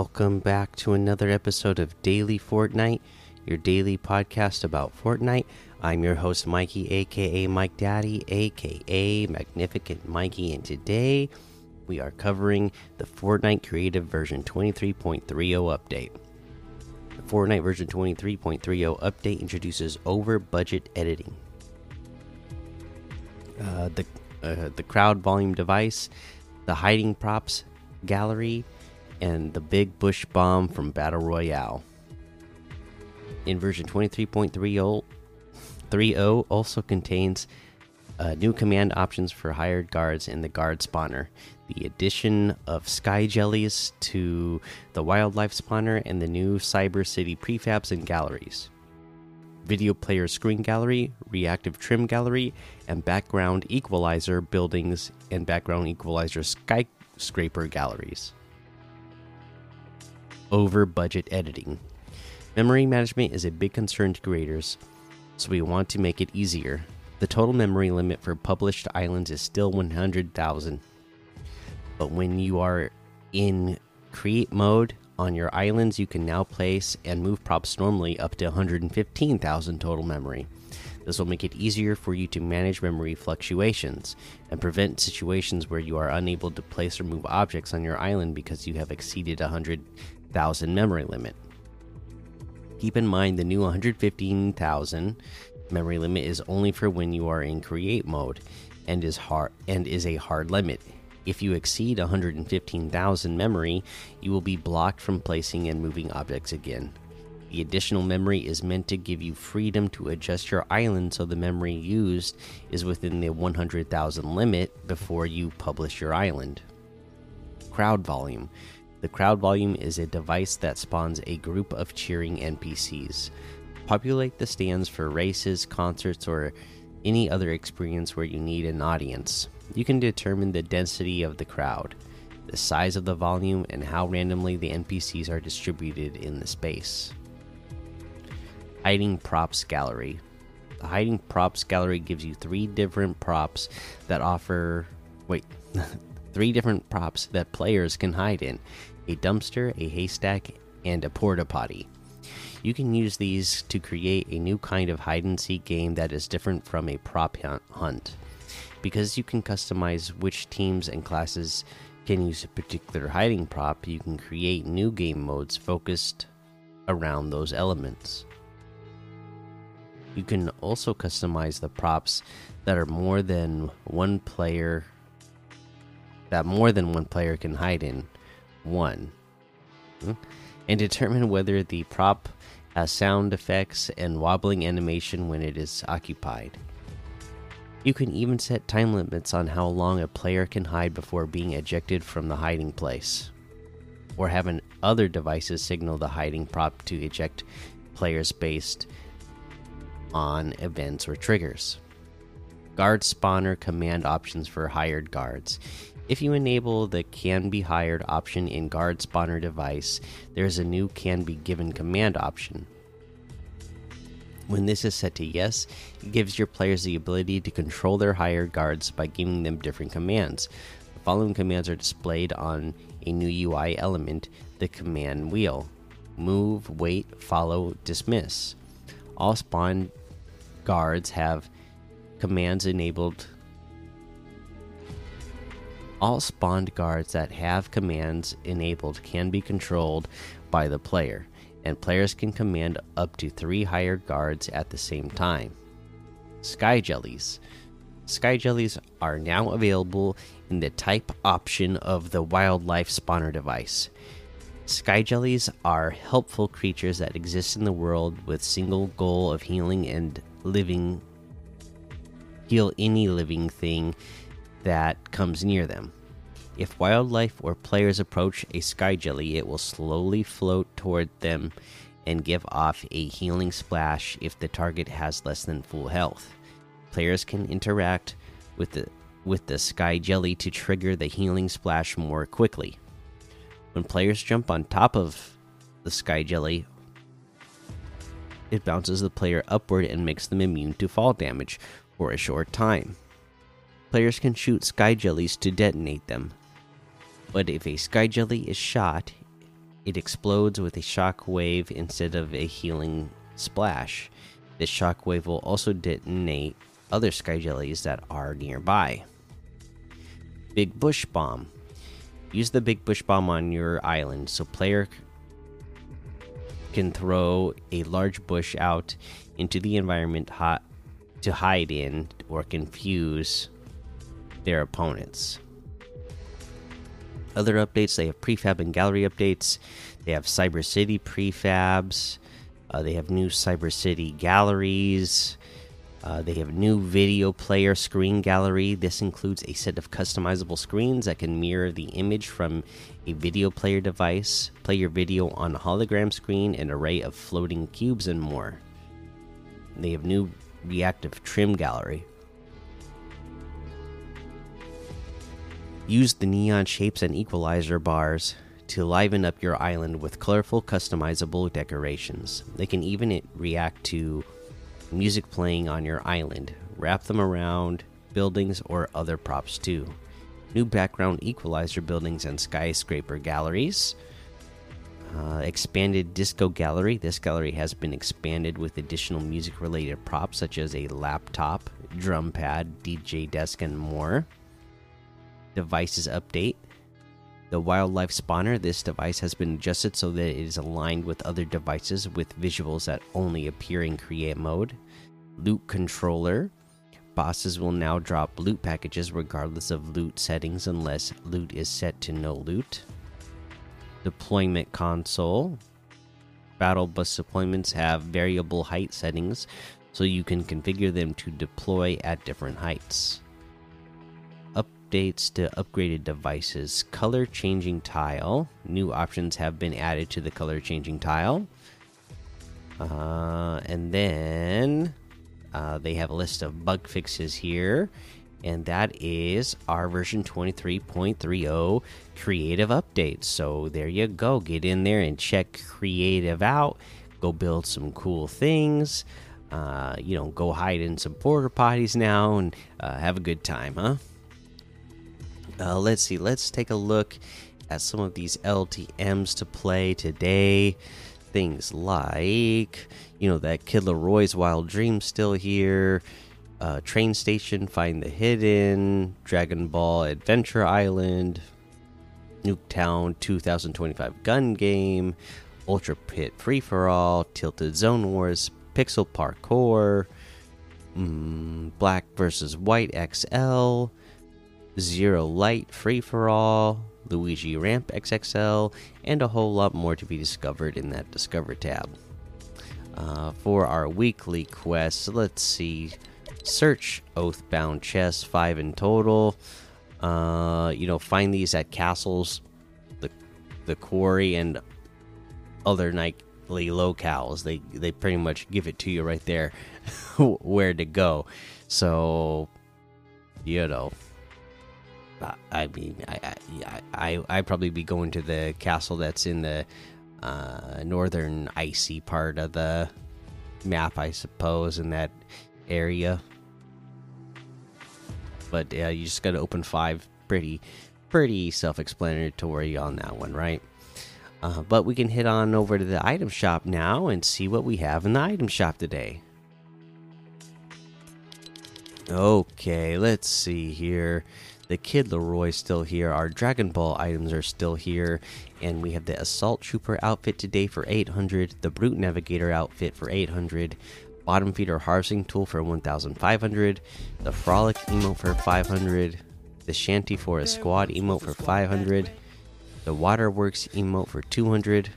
Welcome back to another episode of Daily Fortnite, your daily podcast about Fortnite. I'm your host, Mikey, aka Mike Daddy, aka Magnificent Mikey, and today we are covering the Fortnite Creative version 23.30 update. The Fortnite version 23.30 update introduces over budget editing. Uh, the uh, the crowd volume device, the hiding props gallery, and the big bush bomb from Battle Royale. In version 23.30 also contains uh, new command options for hired guards in the guard spawner, the addition of sky jellies to the wildlife spawner, and the new Cyber City prefabs and galleries. Video player screen gallery, reactive trim gallery, and background equalizer buildings and background equalizer skyscraper galleries over budget editing. Memory management is a big concern to creators, so we want to make it easier. The total memory limit for published islands is still 100,000. But when you are in create mode on your islands, you can now place and move props normally up to 115,000 total memory. This will make it easier for you to manage memory fluctuations and prevent situations where you are unable to place or move objects on your island because you have exceeded 100,000 memory limit. Keep in mind the new 115,000 memory limit is only for when you are in create mode and is hard and is a hard limit. If you exceed 115,000 memory, you will be blocked from placing and moving objects again. The additional memory is meant to give you freedom to adjust your island so the memory used is within the 100,000 limit before you publish your island. Crowd volume. The crowd volume is a device that spawns a group of cheering NPCs. Populate the stands for races, concerts, or any other experience where you need an audience. You can determine the density of the crowd, the size of the volume, and how randomly the NPCs are distributed in the space. Hiding Props Gallery. The Hiding Props Gallery gives you three different props that offer. Wait. three different props that players can hide in a dumpster, a haystack, and a porta potty. You can use these to create a new kind of hide and seek game that is different from a prop hunt. Because you can customize which teams and classes can use a particular hiding prop, you can create new game modes focused around those elements. You can also customize the props that are more than one player that more than one player can hide in one hmm? and determine whether the prop has sound effects and wobbling animation when it is occupied. You can even set time limits on how long a player can hide before being ejected from the hiding place, or having other devices signal the hiding prop to eject players based on events or triggers. Guard spawner command options for hired guards. If you enable the can be hired option in guard spawner device, there is a new can be given command option. When this is set to yes, it gives your players the ability to control their hired guards by giving them different commands. The following commands are displayed on a new UI element, the command wheel move, wait, follow, dismiss. All spawn guards have commands enabled all spawned guards that have commands enabled can be controlled by the player, and players can command up to three hired guards at the same time. Sky Jellies. Sky Jellies are now available in the type option of the wildlife spawner device. Sky Jellies are helpful creatures that exist in the world with single goal of healing and living heal any living thing that comes near them. If wildlife or players approach a sky jelly, it will slowly float toward them and give off a healing splash if the target has less than full health. Players can interact with the with the sky jelly to trigger the healing splash more quickly. When players jump on top of the sky jelly, it bounces the player upward and makes them immune to fall damage for a short time. Players can shoot sky jellies to detonate them. But if a sky jelly is shot, it explodes with a shock wave instead of a healing splash. This shock wave will also detonate other sky jellies that are nearby. Big Bush Bomb. Use the Big Bush Bomb on your island so player can throw a large bush out into the environment hot to hide in or confuse their opponents. Other updates they have prefab and gallery updates. They have Cyber City prefabs. Uh, they have new Cyber City galleries. Uh, they have new video player screen gallery. This includes a set of customizable screens that can mirror the image from a video player device, play your video on a hologram screen, an array of floating cubes, and more. They have new reactive trim gallery. Use the neon shapes and equalizer bars to liven up your island with colorful, customizable decorations. They can even react to music playing on your island, wrap them around buildings or other props too. New background equalizer buildings and skyscraper galleries. Uh, expanded disco gallery. This gallery has been expanded with additional music related props such as a laptop, drum pad, DJ desk, and more. Devices update. The wildlife spawner. This device has been adjusted so that it is aligned with other devices with visuals that only appear in create mode. Loot controller. Bosses will now drop loot packages regardless of loot settings unless loot is set to no loot deployment console. Battle bus deployments have variable height settings, so you can configure them to deploy at different heights. Updates to upgraded devices. Color changing tile. New options have been added to the color changing tile. Uh, and then uh, they have a list of bug fixes here and that is our version 23.30 creative update. So there you go. Get in there and check creative out. Go build some cool things. Uh, you know, go hide in some porta potties now and uh, have a good time, huh? Uh, let's see. Let's take a look at some of these LTMs to play today. Things like, you know, that Kid LAROI's Wild Dream still here uh, Train Station, Find the Hidden, Dragon Ball Adventure Island, Nuketown 2025 Gun Game, Ultra Pit Free for All, Tilted Zone Wars, Pixel Parkour, mm, Black versus White XL, Zero Light Free for All, Luigi Ramp XXL, and a whole lot more to be discovered in that Discover tab. Uh, for our weekly quests, let's see. Search oathbound chests five in total. Uh you know find these at castles the the quarry and other knightly locales. They they pretty much give it to you right there where to go. So you know I mean, I, I, I, I probably be going to the castle that's in the uh, northern icy part of the map, I suppose, in that area but yeah, you just got to open five. Pretty, pretty self-explanatory on that one, right? Uh, but we can head on over to the item shop now and see what we have in the item shop today. Okay, let's see here. The Kid LAROI still here. Our Dragon Ball items are still here, and we have the Assault Trooper outfit today for 800. The Brute Navigator outfit for 800 bottom feeder harvesting tool for 1500 the frolic emote for 500 the shanty for a squad emote for 500 the waterworks emote for 200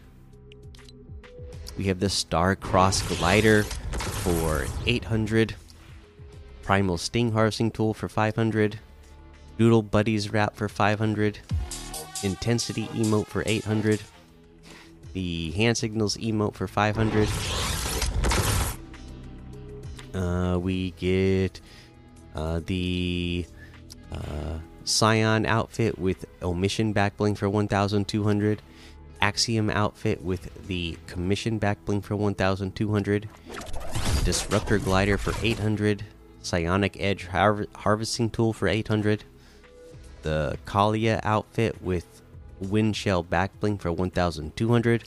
we have the star cross glider for 800 primal sting harvesting tool for 500 doodle buddies wrap for 500 intensity emote for 800 the hand signals emote for 500 uh, we get uh, the uh, Scion outfit with omission backbling for 1,200. Axiom outfit with the commission backbling for 1,200. Disruptor glider for 800. Psionic edge har harvesting tool for 800. The Kalia outfit with wind shell back bling for 1200.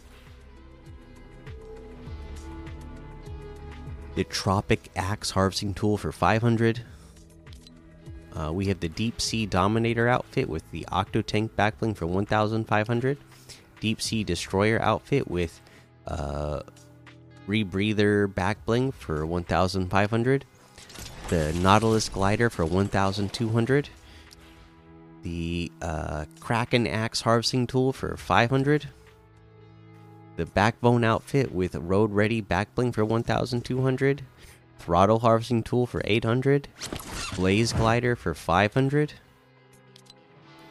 The Tropic Axe harvesting tool for 500. Uh, we have the Deep Sea Dominator outfit with the Octo Tank backbling for 1,500. Deep Sea Destroyer outfit with uh, Rebreather backbling for 1,500. The Nautilus Glider for 1,200. The uh, Kraken Axe harvesting tool for 500. The Backbone outfit with Road Ready backbling for 1,200. Throttle harvesting tool for 800. Blaze glider for 500.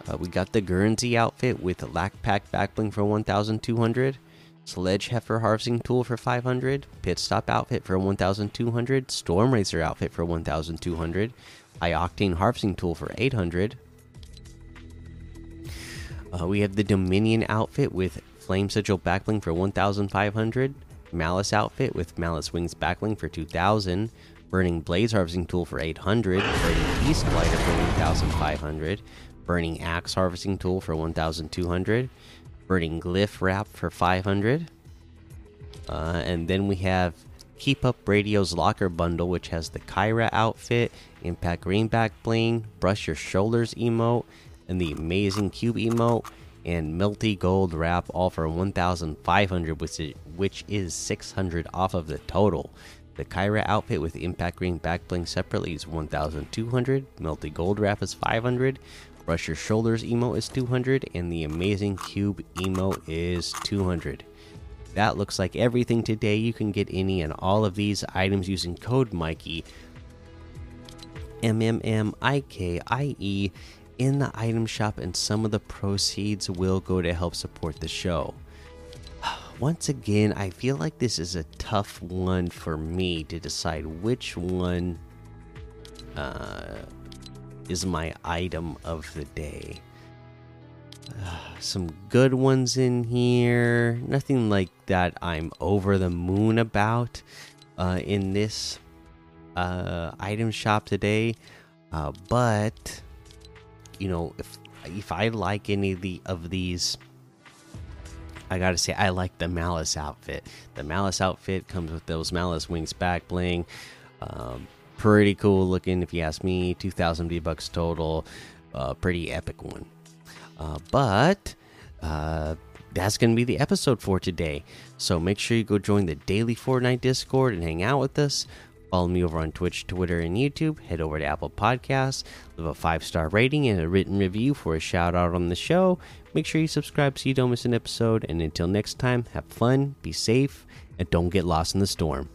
Uh, we got the Guernsey outfit with Lack Pack backbling for 1,200. Sledge Heifer harvesting tool for 500. Pit Stop outfit for 1,200. Storm Racer outfit for 1,200. High Octane harvesting tool for 800. Uh, we have the Dominion outfit with Flame Sigil backbling for 1,500. Malice outfit with Malice Wings backbling for 2,000. Burning Blaze harvesting tool for 800. Burning Beast Glider for 1,500. Burning Axe harvesting tool for 1,200. Burning Glyph wrap for 500. Uh, and then we have Keep Up Radio's Locker Bundle, which has the Kyra outfit, Impact Greenback Bling, Brush Your Shoulders emote, and the Amazing Cube emote and Melty Gold wrap, all for 1,500, which is, which is 600 off of the total. The Kyra outfit with Impact Green back bling separately is 1,200. Melty Gold wrap is 500. Brush Your Shoulders emote is 200, and the Amazing Cube emote is 200. That looks like everything today. You can get any and all of these items using code Mikey. M M M I K I E in the item shop, and some of the proceeds will go to help support the show. Once again, I feel like this is a tough one for me to decide which one uh, is my item of the day. Uh, some good ones in here. Nothing like that I'm over the moon about uh, in this uh, item shop today. Uh, but you know, if if I like any of the of these, I gotta say I like the Malice outfit. The Malice outfit comes with those Malice wings back bling. Um, pretty cool looking, if you ask me. Two thousand V bucks total. Uh, pretty epic one. Uh, but uh, that's going to be the episode for today. So make sure you go join the daily Fortnite Discord and hang out with us. Follow me over on Twitch, Twitter, and YouTube. Head over to Apple Podcasts, leave a five star rating and a written review for a shout out on the show. Make sure you subscribe so you don't miss an episode. And until next time, have fun, be safe, and don't get lost in the storm.